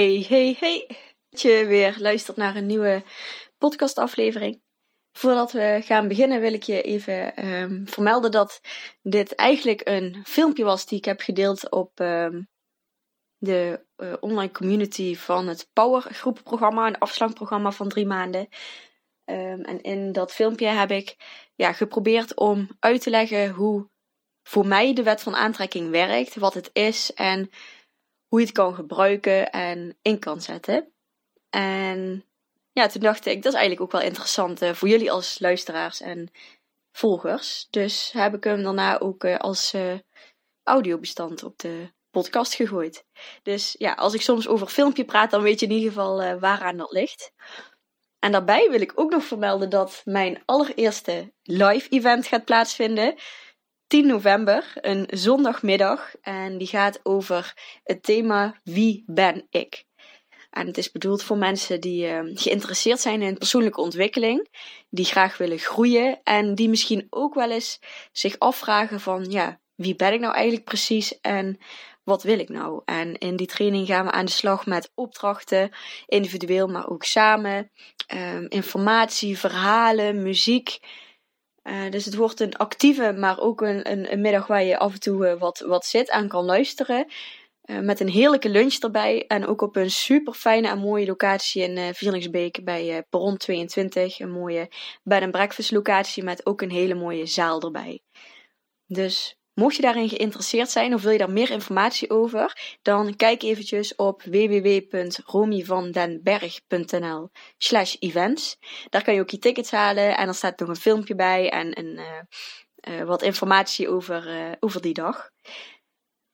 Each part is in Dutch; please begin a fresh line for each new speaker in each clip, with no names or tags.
Hey, hey, hey. Dat je weer luistert naar een nieuwe podcastaflevering. Voordat we gaan beginnen wil ik je even um, vermelden dat dit eigenlijk een filmpje was die ik heb gedeeld op um, de uh, online community van het Power groepenprogramma, een afslankprogramma van drie maanden. Um, en in dat filmpje heb ik ja, geprobeerd om uit te leggen hoe voor mij de wet van aantrekking werkt, wat het is en hoe je het kan gebruiken en in kan zetten. En ja, toen dacht ik, dat is eigenlijk ook wel interessant uh, voor jullie als luisteraars en volgers. Dus heb ik hem daarna ook uh, als uh, audiobestand op de podcast gegooid. Dus ja, als ik soms over filmpje praat, dan weet je in ieder geval waaraan dat ligt. En daarbij wil ik ook nog vermelden dat mijn allereerste live event gaat plaatsvinden. 10 november, een zondagmiddag. En die gaat over het thema Wie ben ik? En het is bedoeld voor mensen die uh, geïnteresseerd zijn in persoonlijke ontwikkeling, die graag willen groeien en die misschien ook wel eens zich afvragen van ja, wie ben ik nou eigenlijk precies en wat wil ik nou? En in die training gaan we aan de slag met opdrachten, individueel maar ook samen, um, informatie, verhalen, muziek. Uh, dus het wordt een actieve, maar ook een, een, middag waar je af en toe uh, wat, wat zit en kan luisteren. Uh, met een heerlijke lunch erbij. En ook op een super fijne en mooie locatie in Vierlingsbeek bij Perron 22. Een mooie bed and breakfast locatie met ook een hele mooie zaal erbij. Dus mocht je daarin geïnteresseerd zijn of wil je daar meer informatie over, dan kijk eventjes op www.romyvandenberg.nl slash events. Daar kan je ook je tickets halen en er staat nog een filmpje bij en een, wat informatie over, over die dag.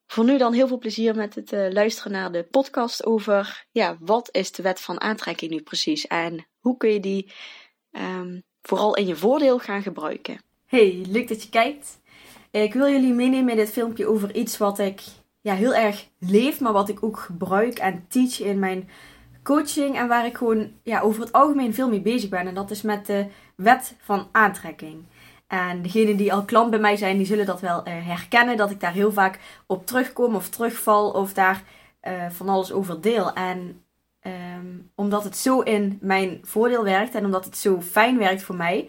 Voor nu dan heel veel plezier met het luisteren naar de podcast over ja, wat is de wet van aantrekking nu precies en hoe kun je die um, vooral in je voordeel gaan gebruiken. Hey, leuk dat je kijkt. Ik wil jullie meenemen in dit filmpje over iets wat ik ja, heel erg leef, maar wat ik ook gebruik en teach in mijn coaching en waar ik gewoon ja, over het algemeen veel mee bezig ben. En dat is met de wet van aantrekking. En degenen die al klant bij mij zijn, die zullen dat wel uh, herkennen. Dat ik daar heel vaak op terugkom of terugval of daar uh, van alles over deel. En um, omdat het zo in mijn voordeel werkt en omdat het zo fijn werkt voor mij,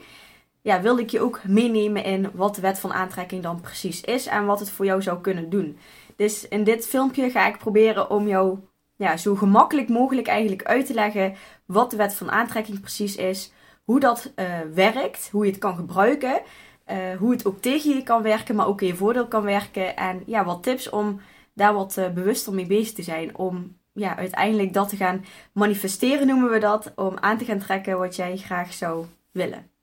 ja, wilde ik je ook meenemen in wat de wet van aantrekking dan precies is en wat het voor jou zou kunnen doen. Dus in dit filmpje ga ik proberen om jou ja, zo gemakkelijk mogelijk eigenlijk uit te leggen wat de wet van aantrekking precies is hoe dat uh, werkt, hoe je het kan gebruiken, uh, hoe het ook tegen je kan werken, maar ook in je voordeel kan werken. En ja, wat tips om daar wat uh, bewuster mee bezig te zijn. Om ja, uiteindelijk dat te gaan manifesteren, noemen we dat. Om aan te gaan trekken wat jij graag zou willen.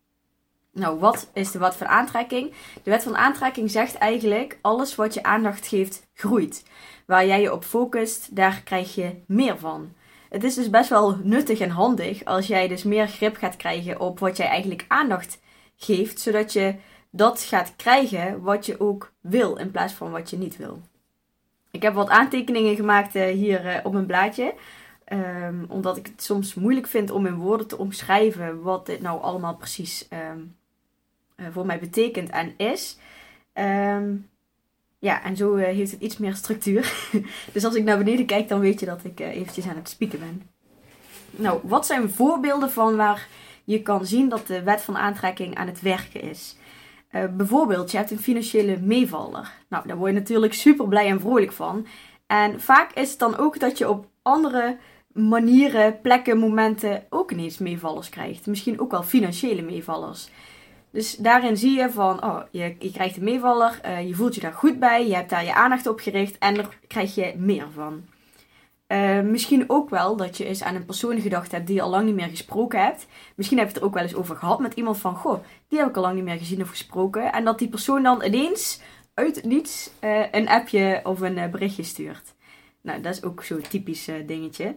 Nou, wat is de wet van aantrekking? De wet van aantrekking zegt eigenlijk: alles wat je aandacht geeft, groeit. Waar jij je op focust, daar krijg je meer van het is dus best wel nuttig en handig als jij dus meer grip gaat krijgen op wat jij eigenlijk aandacht geeft, zodat je dat gaat krijgen wat je ook wil in plaats van wat je niet wil. Ik heb wat aantekeningen gemaakt uh, hier uh, op mijn blaadje. Um, omdat ik het soms moeilijk vind om in woorden te omschrijven wat dit nou allemaal precies um, voor mij betekent en is. Um, ja, en zo uh, heeft het iets meer structuur. dus als ik naar beneden kijk, dan weet je dat ik uh, eventjes aan het spieken ben. Nou, wat zijn voorbeelden van waar je kan zien dat de wet van aantrekking aan het werken is? Bijvoorbeeld, je hebt een financiële meevaller. Nou, daar word je natuurlijk super blij en vrolijk van. En vaak is het dan ook dat je op andere manieren, plekken, momenten ook ineens meevallers krijgt. Misschien ook wel financiële meevallers. Dus daarin zie je van, oh, je, je krijgt een meevaller, uh, je voelt je daar goed bij, je hebt daar je aandacht op gericht en daar krijg je meer van. Uh, misschien ook wel dat je eens aan een persoon gedacht hebt die je al lang niet meer gesproken hebt. Misschien heb je het er ook wel eens over gehad met iemand van, goh, die heb ik al lang niet meer gezien of gesproken. En dat die persoon dan ineens uit niets uh, een appje of een berichtje stuurt. Nou, dat is ook zo'n typisch dingetje.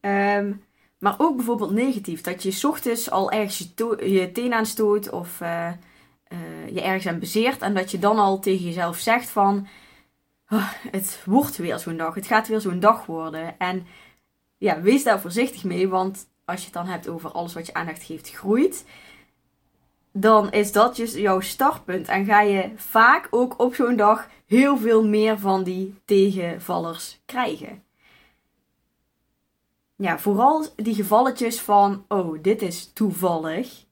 Um, maar ook bijvoorbeeld negatief. Dat je s ochtends al ergens je, je teen aanstoot of je ergens aan bezeert. En dat je dan al tegen jezelf zegt van oh, het wordt weer zo'n dag. Het gaat weer zo'n dag worden. En ja, wees daar voorzichtig mee, want als je het dan hebt over alles wat je aandacht geeft groeit, dan is dat dus jouw startpunt. En ga je vaak ook op zo'n dag heel veel meer van die tegenvallers krijgen. Ja, vooral die gevalletjes van, oh, dit is toevallig.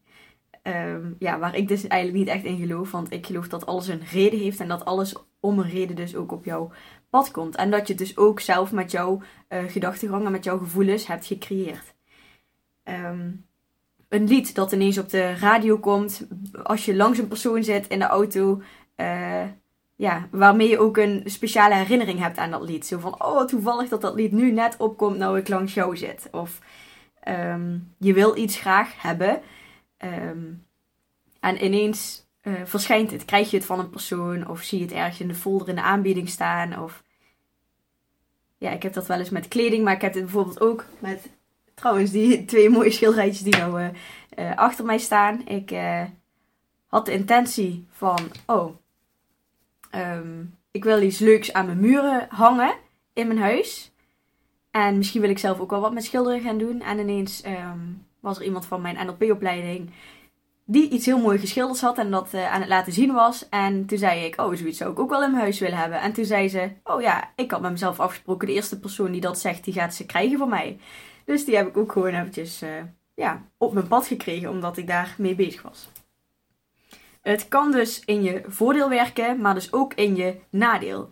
Ehm, ja, waar ik dus eigenlijk niet echt in geloof. Want ik geloof dat alles een reden heeft en dat alles om een reden dus ook op jouw pad komt. En dat je het dus ook zelf met jouw uh, gedachtegang en met jouw gevoelens hebt gecreëerd. Ehm, een lied dat ineens op de radio komt als je langs een persoon zit in de auto. Uh, ja, waarmee je ook een speciale herinnering hebt aan dat lied. Zo van, oh toevallig dat dat lied nu net opkomt nou ik langs jou zit. Of um, je wil iets graag hebben. Um, en ineens uh, verschijnt het. Krijg je het van een persoon of zie je het ergens in de folder in de aanbieding staan. Of ja, ik heb dat wel eens met kleding, maar ik heb het bijvoorbeeld ook met trouwens die twee mooie schilderijtjes die nou uh, uh, achter mij staan. Ik had de intentie van, oh, um, ik wil iets leuks aan mijn muren hangen in mijn huis. En misschien wil ik zelf ook wel wat met schilderen gaan doen. En ineens um, was er iemand van mijn NLP-opleiding die iets heel mooi geschilderd had en dat uh, aan het laten zien was. En toen zei ik, oh, zoiets zou ik ook wel in mijn huis willen hebben. En toen zei ze, oh ja, ik had met mezelf afgesproken, de eerste persoon die dat zegt, die gaat ze krijgen van mij. Dus die heb ik ook gewoon eventjes uh, ja, op mijn pad gekregen, omdat ik daar mee bezig was. Het kan dus in je voordeel werken, maar dus ook in je nadeel.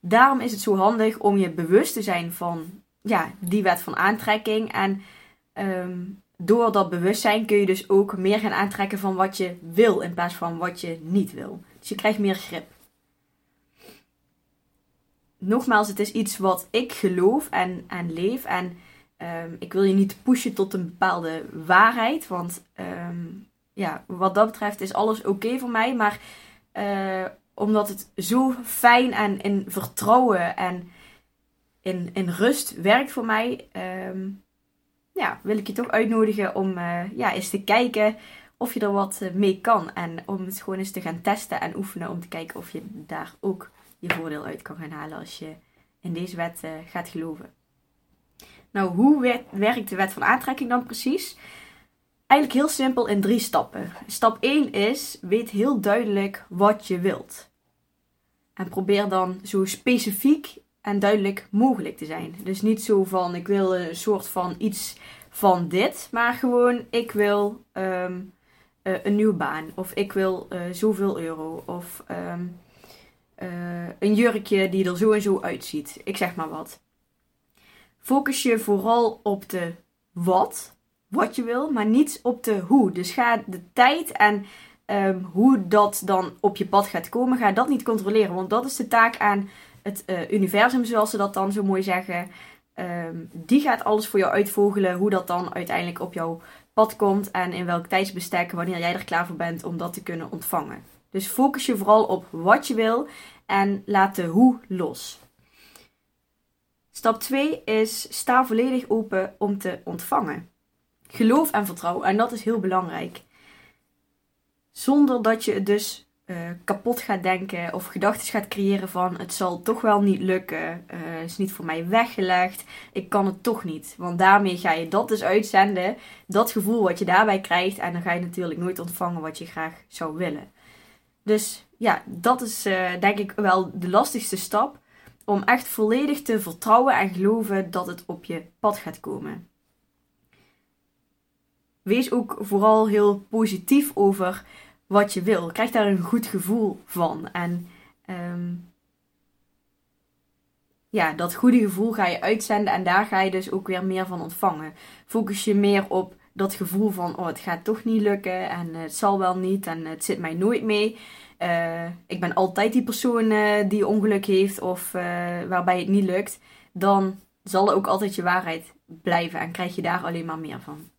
Daarom is het zo handig om je bewust te zijn van ja, die wet van aantrekking en um, door dat bewustzijn kun je dus ook meer gaan aantrekken van wat je wil in plaats van wat je niet wil. Dus je krijgt meer grip. Nogmaals, het is iets wat ik geloof en, en leef. En um, ik wil je niet pushen tot een bepaalde waarheid. Want um, ja, wat dat betreft is alles oké voor mij. Maar uh, omdat het zo fijn en in vertrouwen en in, in rust werkt voor mij. Um, ja, wil ik je toch uitnodigen om uh, ja, eens te kijken of je er wat eh, mee kan. En om het gewoon eens te gaan testen en oefenen om te kijken of je daar ook je voordeel uit kan gaan halen als je in deze wet gaat geloven. Nou, hoe werkt de wet van aantrekking dan precies? Eigenlijk heel simpel in drie stappen. Stap 1 is, weet heel duidelijk wat je wilt. En probeer dan zo specifiek en duidelijk mogelijk te zijn. Dus niet zo van ik wil een soort van iets van dit, maar gewoon ik wil um, uh, een nieuwe baan of ik wil uh, zoveel euro of um, uh, een jurkje die er zo en zo uitziet. Ik zeg maar wat. Focus je vooral op de wat, wat je wil, maar niet op de hoe. Dus ga de tijd en um, hoe dat dan op je pad gaat komen, ga dat niet controleren. Want dat is de taak aan het uh, universum, zoals ze dat dan zo mooi zeggen, um, die gaat alles voor jou uitvogelen hoe dat dan uiteindelijk op jouw pad komt en in welk tijdsbestek, wanneer jij er klaar voor bent om dat te kunnen ontvangen. Dus focus je vooral op wat je wil en laat de hoe los. Stap 2 is sta volledig open om te ontvangen. Geloof en vertrouw, en dat is heel belangrijk. Zonder dat je het dus uh, kapot gaat denken of gedachten gaat creëren van het zal toch wel niet lukken, uh, is niet voor mij weggelegd, ik kan het toch niet. Want daarmee ga je dat dus uitzenden, dat gevoel wat je daarbij krijgt en dan ga je natuurlijk nooit ontvangen wat je graag zou willen. Dus ja, dat is uh, denk ik wel de lastigste stap om echt volledig te vertrouwen en geloven dat het op je pad gaat komen. Wees ook vooral heel positief over wat je wil. Krijg daar een goed gevoel van. En um, ja, dat goede gevoel ga je uitzenden en daar ga je dus ook weer meer van ontvangen. Focus je meer op dat gevoel van, oh, het gaat toch niet lukken en het zal wel niet en het zit mij nooit mee. Uh, ik ben altijd die persoon uh, die ongeluk heeft of uh, waarbij het niet lukt. Dan zal ook altijd je waarheid blijven en krijg je daar alleen maar meer van.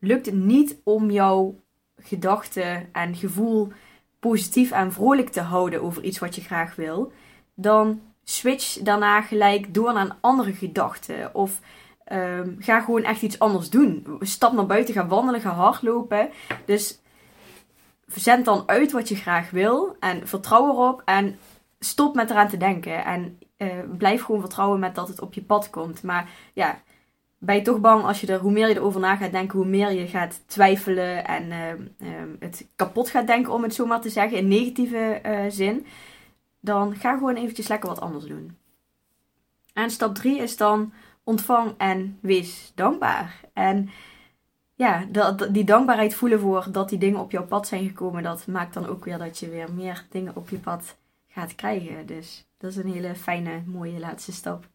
Lukt het niet om jouw gedachten en gevoel positief en vrolijk te houden over iets wat je graag wil, dan switch daarna gelijk door naar een andere gedachte. Of um, ga gewoon echt iets anders doen. Stap naar buiten, ga wandelen, ga hardlopen. Dus zend dan uit wat je graag wil en vertrouw erop en stop met eraan te denken. En uh, blijf gewoon vertrouwen met dat het op je pad komt. Maar ja, ben je toch bang als je er, hoe meer je erover na gaat denken, hoe meer je gaat twijfelen en uh, het kapot gaat denken, om het zo maar te zeggen, in negatieve uh, zin. Dan ga gewoon eventjes lekker wat anders doen. En stap 3 is dan ontvang en wees dankbaar. En ja, dat, die dankbaarheid voelen voor dat die dingen op jouw pad zijn gekomen, dat maakt dan ook weer dat je weer meer dingen op je pad gaat krijgen. Dus dat is een hele fijne, mooie laatste stap.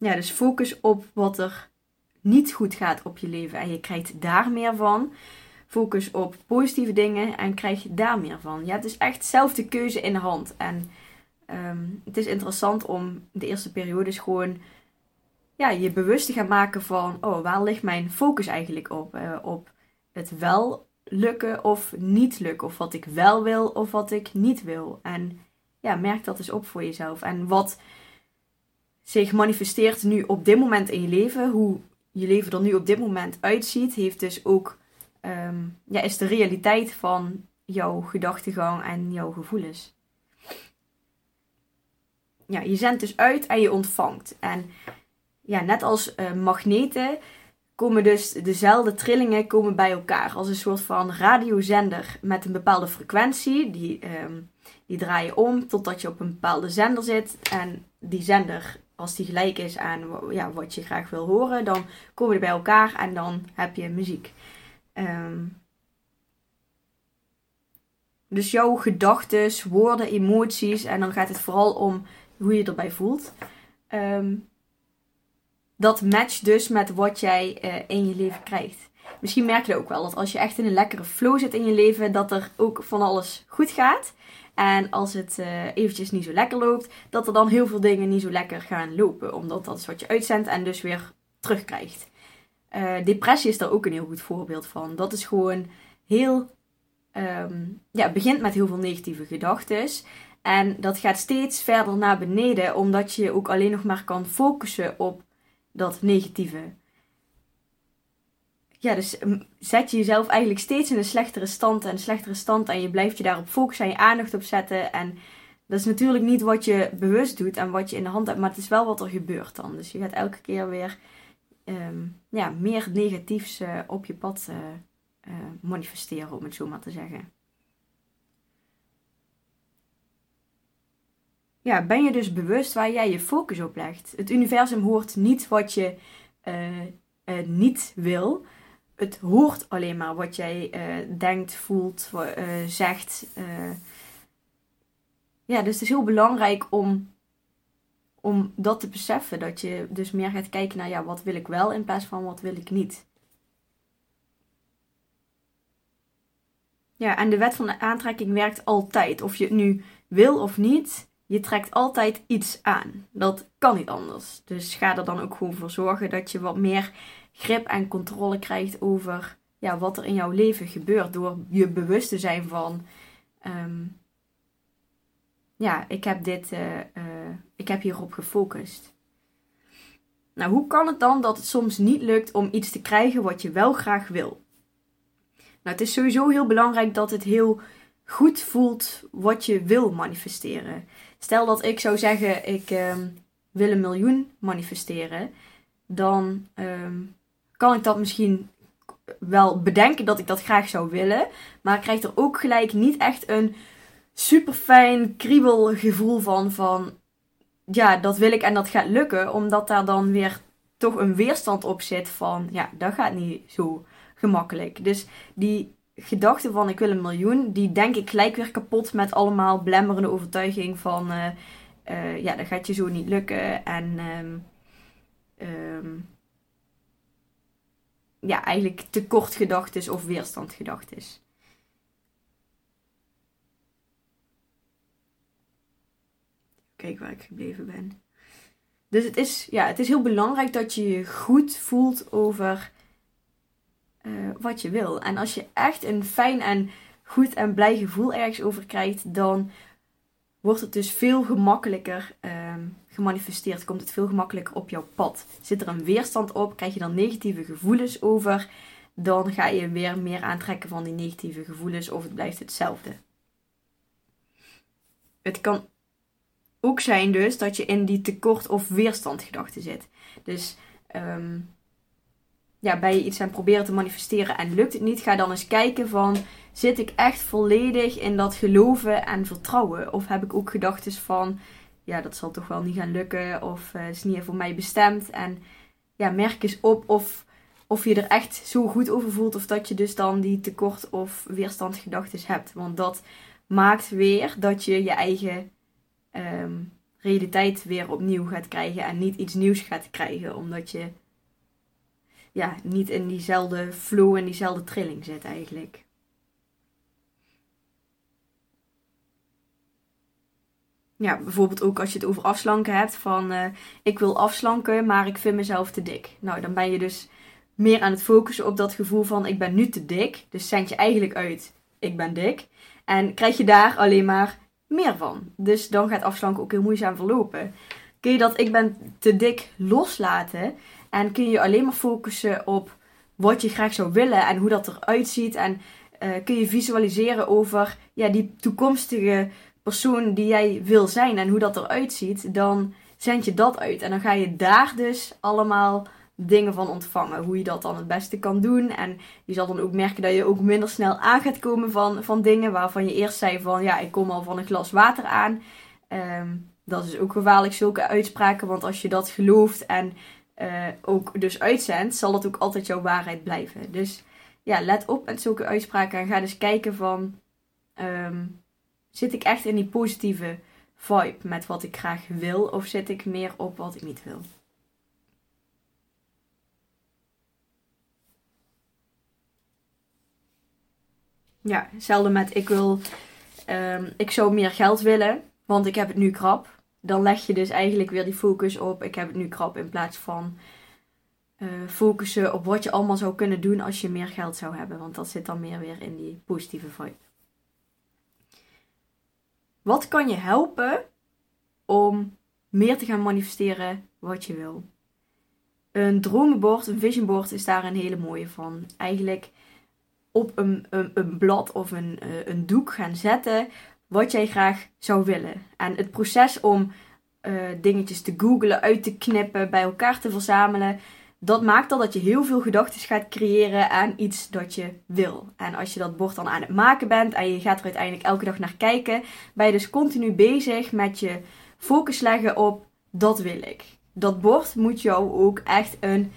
Ja, dus focus op wat er niet goed gaat op je leven en je krijgt daar meer van. Focus op positieve dingen en krijg je daar meer van. Ja, het is echt zelf de keuze in de hand. En ehm, het is interessant om de eerste periodes gewoon ja, je bewust te gaan maken van, oh, waar ligt mijn focus eigenlijk op? Uh, op het wel lukken of niet lukken. Of wat ik wel wil of wat ik niet wil. En ja, merk dat eens op voor jezelf. En wat zich manifesteert nu op dit moment in je leven, hoe je leven er nu op dit moment uitziet, heeft dus ook, ehm, ja, is de realiteit van jouw gedachtegang en jouw gevoelens. Ja, je zendt dus uit en je ontvangt. En ja, net als uh, magneten komen dus dezelfde trillingen komen bij elkaar. Als een soort van radiozender met een bepaalde frequentie. Die, um, die draai je om totdat je op een bepaalde zender zit. En die zender, als die gelijk is aan ja, wat je graag wil horen, dan komen die bij elkaar en dan heb je muziek. Um, dus jouw gedachten, woorden, emoties, en dan gaat het vooral om hoe je erbij voelt. Um, dat matcht dus met wat jij uh, in je leven krijgt. Misschien merk je ook wel dat als je echt in een lekkere flow zit in je leven, dat er ook van alles goed gaat. En als het uh, eventjes niet zo lekker loopt, dat er dan heel veel dingen niet zo lekker gaan lopen. Omdat dat is wat je uitzendt en dus weer terugkrijgt. Uh, depressie is daar ook een heel goed voorbeeld van. Dat is gewoon heel. Um, ja, begint met heel veel negatieve gedachten. En dat gaat steeds verder naar beneden, omdat je ook alleen nog maar kan focussen op dat negatieve. Ja, dus mm, zet je jezelf eigenlijk steeds in een slechtere stand en een slechtere stand en je blijft je daarop focussen en je aandacht op zetten. En dat is natuurlijk niet wat je bewust doet en wat je in de hand hebt, maar het is wel wat er gebeurt dan. Dus je gaat elke keer weer um, ja, meer negatiefs uh, op je pad uh, uh, manifesteren, om het zo maar te zeggen. ja, ben je dus bewust waar jij je focus op legt. Het universum hoort niet wat je niet wil. Het hoort alleen maar wat jij uh, denkt, voelt, zegt. ja, dus het is heel belangrijk om, om dat te beseffen. Dat je dus meer gaat kijken naar ja, wat wil ik wel in plaats van wat wil ik niet. Ja, en de wet van de aantrekking werkt altijd. Of je het nu wil of niet je trekt altijd iets aan. Dat kan niet anders. Dus ga er dan ook gewoon voor zorgen dat je wat meer grip en controle krijgt over ja, wat er in jouw leven gebeurt. Door je bewust te zijn van. Ehm, ja, ik heb dit. Uh, uh, ik heb hierop gefocust. Nou, hoe kan het dan dat het soms niet lukt om iets te krijgen wat je wel graag wil? Nou, het is sowieso heel belangrijk dat het heel goed voelt wat je wil manifesteren. Stel dat ik zou zeggen, ik ehm, wil een miljoen manifesteren, dan ehm, kan ik dat misschien wel bedenken dat ik dat graag zou willen, maar ik krijg er ook gelijk niet echt een super fijn kriebelgevoel van, van ja, dat wil ik en dat gaat lukken, omdat daar dan weer toch een weerstand op zit van, ja, dat gaat niet zo gemakkelijk. Dus die gedachte van ik wil een miljoen, die denk ik gelijk weer kapot met allemaal blemmerende overtuiging van uh, uh, ja, dat gaat je zo niet lukken. En um, ja, eigenlijk tekortgedachtes of is.
kijk waar ik gebleven ben. Dus het is, ja, het is heel belangrijk dat je je goed voelt over uh, wat je wil. En als je echt een fijn en goed en blij gevoel ergens over krijgt, dan wordt het dus veel gemakkelijker um, gemanifesteerd. Komt het veel gemakkelijker op jouw pad. Zit er een weerstand op, krijg je dan negatieve gevoelens over, dan ga je weer meer aantrekken van die negatieve gevoelens of het blijft hetzelfde. Het kan ook zijn dus dat je in die tekort- of weerstandgedachte zit. Dus um, ja, bij je iets aan proberen te manifesteren en lukt het niet, ga dan eens kijken van zit ik echt volledig in dat geloven en vertrouwen? Of heb ik ook gedachten van ja, dat zal toch wel niet gaan lukken of uh, is niet voor mij bestemd? En ja, merk eens op of, of je er echt zo goed over voelt of dat je dus dan die tekort- of weerstandgedachten hebt. Want dat maakt weer dat je je eigen um, realiteit weer opnieuw gaat krijgen en niet iets nieuws gaat krijgen, omdat je ja, niet in diezelfde flow en diezelfde trilling zit eigenlijk. Ja, bijvoorbeeld ook als je het over afslanken hebt van uh, ik wil afslanken, maar ik vind mezelf te dik. Nou, dan ben je dus meer aan het focussen op dat gevoel van ik ben nu te dik. Dus zend je eigenlijk uit ik ben dik. En krijg je daar alleen maar meer van. Dus dan gaat afslanken ook heel moeizaam verlopen. Kun je dat ik ben te dik loslaten en kun je alleen maar focussen op wat je graag zou willen en hoe dat eruit ziet. En uh, kun je visualiseren over ja, die toekomstige persoon die jij wil zijn en hoe dat eruit ziet. Dan zend je dat uit. En dan ga je daar dus allemaal dingen van ontvangen. Hoe je dat dan het beste kan doen. En je zal dan ook merken dat je ook minder snel aan gaat komen van, van dingen waarvan je eerst zei van ja, ik kom al van een glas water aan. Um, dat is ook gevaarlijk, zulke uitspraken. Want als je dat gelooft en uh, ook dus uitzendt, zal dat ook altijd jouw waarheid blijven. Dus ja, let op met zulke uitspraken en ga dus kijken van... Um, zit ik echt in die positieve vibe met wat ik graag wil? Of zit ik meer op wat ik niet wil? Ja, hetzelfde met ik wil... Um, ik zou meer geld willen, want ik heb het nu krap dan leg je dus eigenlijk weer die focus op ik heb het nu krap in plaats van uh, focussen op wat je allemaal zou kunnen doen als je meer geld zou hebben. Want dat zit dan meer weer in die positieve vibe. Wat kan je helpen om meer te gaan manifesteren wat je wil? Een dromenbord, een visionboard is daar een hele mooie van. Eigenlijk op een, een, blad of een, uh, een doek gaan zetten wat jij graag zou willen. En het proces om uh, dingetjes te googlen, uit te knippen, bij elkaar te verzamelen, dat maakt al dat je heel veel gedachten gaat creëren aan iets dat je wil. En als je dat bord dan aan het maken bent en je gaat er uiteindelijk elke dag naar kijken, ben je dus continu bezig met je focus leggen op dat wil ik. Dat bord moet jou ook echt een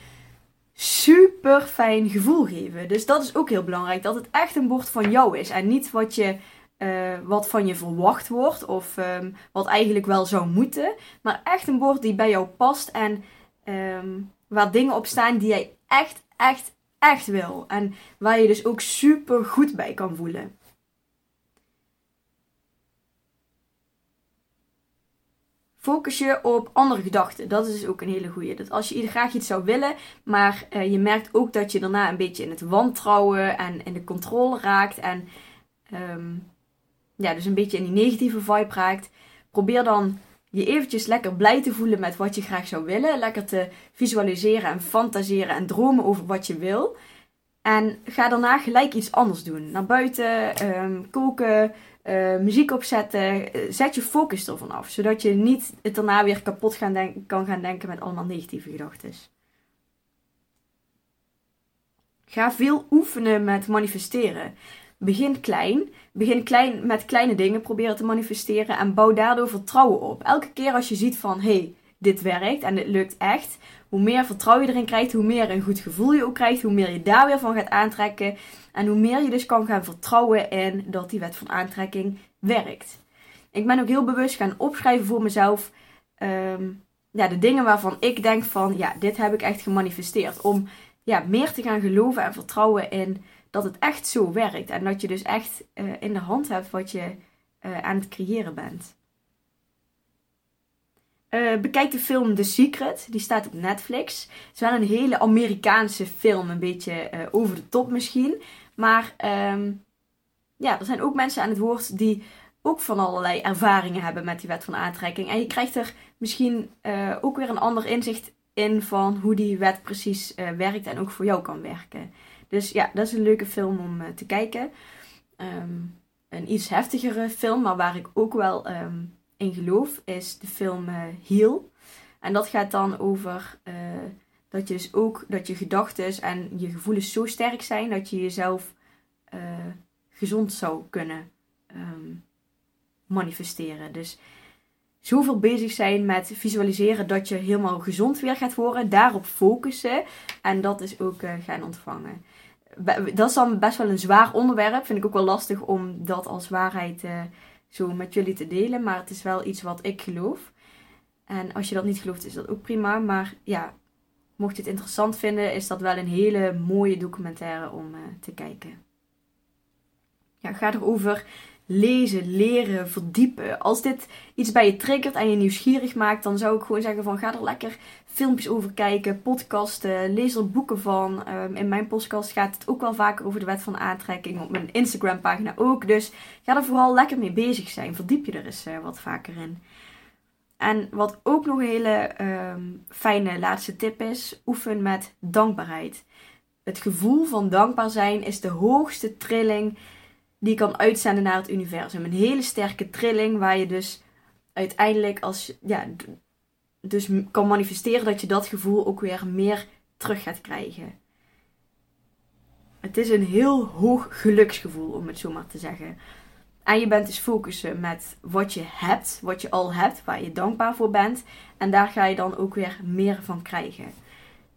super fijn gevoel geven. Dus dat is ook heel belangrijk. Dat het echt een bord van jou is. En niet wat je uh, wat van je verwacht wordt of um, wat eigenlijk wel zou moeten. Maar echt een bord die bij jou past en um, waar dingen op staan die jij echt, echt, echt wil. En waar je dus ook super goed bij kan voelen. Focus je op andere gedachten. Dat is dus ook een hele goede. Dat als je graag iets zou willen, maar uh, je merkt ook dat je daarna een beetje in het wantrouwen en in de controle raakt. En um, ja, dus een beetje in die negatieve vibe raakt. Probeer dan je eventjes lekker blij te voelen met wat je graag zou willen. Lekker te visualiseren en fantaseren en dromen over wat je wil. En ga daarna gelijk iets anders doen. Naar buiten, um, koken, uh, muziek opzetten. Zet je focus ervan af. Zodat je niet het daarna weer kapot gaan kan gaan denken met allemaal negatieve gedachten. Ga veel oefenen met manifesteren. Begin klein. Begin klein met kleine dingen proberen te manifesteren en bouw daardoor vertrouwen op. Elke keer als je ziet van hé, hey, dit werkt en dit lukt echt. Hoe meer vertrouwen je erin krijgt, hoe meer een goed gevoel je ook krijgt, hoe meer je daar weer van gaat aantrekken. En hoe meer je dus kan gaan vertrouwen in dat die wet van aantrekking werkt. Ik ben ook heel bewust gaan opschrijven voor mezelf um, ja, de dingen waarvan ik denk van ja, dit heb ik echt gemanifesteerd. Om ja, meer te gaan geloven en vertrouwen in dat het echt zo werkt. En dat je dus echt uh, in de hand hebt wat je uh, aan het creëren bent. Uh, bekijk de film The Secret. Die staat op Netflix. Het is wel een hele Amerikaanse film. Een beetje over de top misschien. Maar um, ja, er zijn ook mensen aan het woord die ook van allerlei ervaringen hebben met die wet van aantrekking. En je krijgt er misschien ook weer een ander inzicht in van hoe die wet precies werkt en ook voor jou kan werken. Dus ja, dat is een leuke film om te kijken. Um, een iets heftigere film, maar waar ik ook wel um, in geloof, is de film uh, Heal. En dat gaat dan over uh, dat je dus ook dat je gedachten en je gevoelens zo sterk zijn dat je jezelf gezond zou kunnen um, manifesteren. Dus zoveel bezig zijn met visualiseren dat je helemaal gezond weer gaat worden, daarop focussen en dat is ook gaan ontvangen dat is dan best wel een zwaar onderwerp. Vind ik ook wel lastig om dat als waarheid uh, zo met jullie te delen. Maar het is wel iets wat ik geloof. En als je dat niet gelooft, is dat ook prima. Maar ja, mocht je het interessant vinden, is dat wel een hele mooie documentaire om uh, te kijken. Ja, ga erover lezen, leren, verdiepen. Als dit iets bij je triggert en je nieuwsgierig maakt, dan zou ik gewoon zeggen van ga er lekker filmpjes over kijken, podcasten, lees er boeken van. Um, in mijn podcast gaat het ook wel vaker over de wet van aantrekking, op mijn Instagram pagina ook. Dus ga er vooral lekker mee bezig zijn. Verdiep je er eens uh, wat vaker in. En wat ook nog een hele um, fijne laatste tip is, oefen met dankbaarheid. Het gevoel van dankbaar zijn is de hoogste trilling die kan uitzenden naar het universum. Een hele sterke trilling waar je dus uiteindelijk als ja, dus kan manifesteren dat je dat gevoel ook weer meer terug gaat krijgen. Het is een heel hoog geluksgevoel, om het zo maar te zeggen. En je bent dus focussen met wat je hebt, wat je al hebt, waar je dankbaar voor bent. En daar ga je dan ook weer meer van krijgen.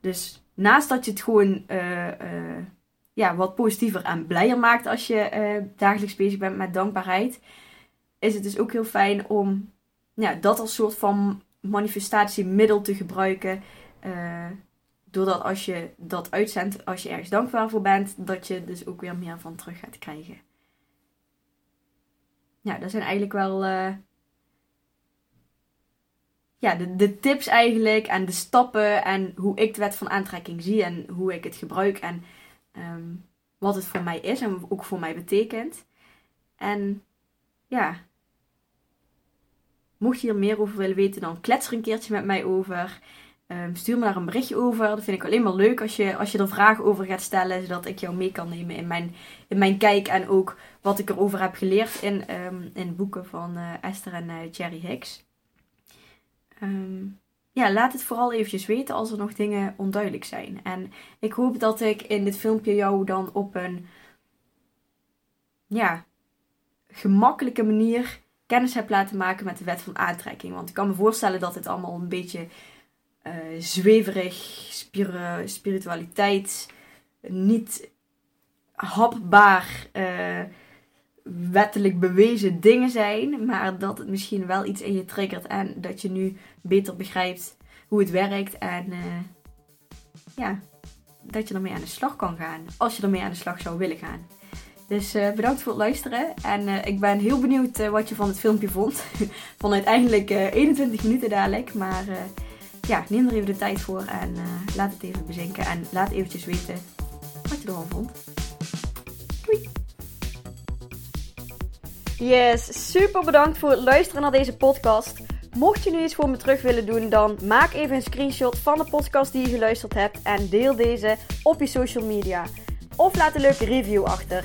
Dus naast dat je het gewoon uh, uh, ja, wat positiever en blijer maakt als je uh, dagelijks bezig bent met dankbaarheid, is het dus ook heel fijn om ja, dat als soort van manifestatiemiddel te gebruiken. Uh, doordat als je dat uitzendt, als je ergens dankbaar voor bent, dat je dus ook weer meer van terug gaat krijgen. Ja, dat zijn eigenlijk wel uh, ja, de, de tips eigenlijk en de stappen en hoe ik de wet van aantrekking zie en hoe ik het gebruik en um, wat het voor mij is en ook voor mij betekent. En ja, mocht je hier meer over willen weten, dan klets er een keertje met mij over. Um, stuur me daar een berichtje over. Dat vind ik alleen maar leuk als je, als je er vragen over gaat stellen, zodat ik jou mee kan nemen in mijn, in mijn kijk en ook wat ik erover heb geleerd in, um, in boeken van uh, Esther en uh, Jerry Hicks. Um, ja, laat het vooral eventjes weten als er nog dingen onduidelijk zijn. En ik hoop dat ik in dit filmpje jou dan op een ja, gemakkelijke manier kennis heb laten maken met de wet van aantrekking. Want ik kan me voorstellen dat het allemaal een beetje uh, zweverig, spiritualiteit, niet hapbaar, uh, wettelijk bewezen dingen zijn. Maar dat het misschien wel iets in je triggert en dat je nu beter begrijpt hoe het werkt. En uh, ja, dat je ermee aan de slag kan gaan. Als je ermee aan de slag zou willen gaan. Dus uh, bedankt voor het luisteren. En uh, ik ben heel benieuwd uh, wat je van het filmpje vond. van uiteindelijk 21 minuten dadelijk. Maar ja, neem er even de tijd voor en laat het even bezinken. En laat eventjes weten wat je ervan vond. Doei! Yes, super bedankt voor het luisteren naar deze podcast. Mocht je nu iets voor me terug willen doen, dan maak even een screenshot van de podcast die je geluisterd hebt en deel deze op je social media. Of laat een leuke review achter.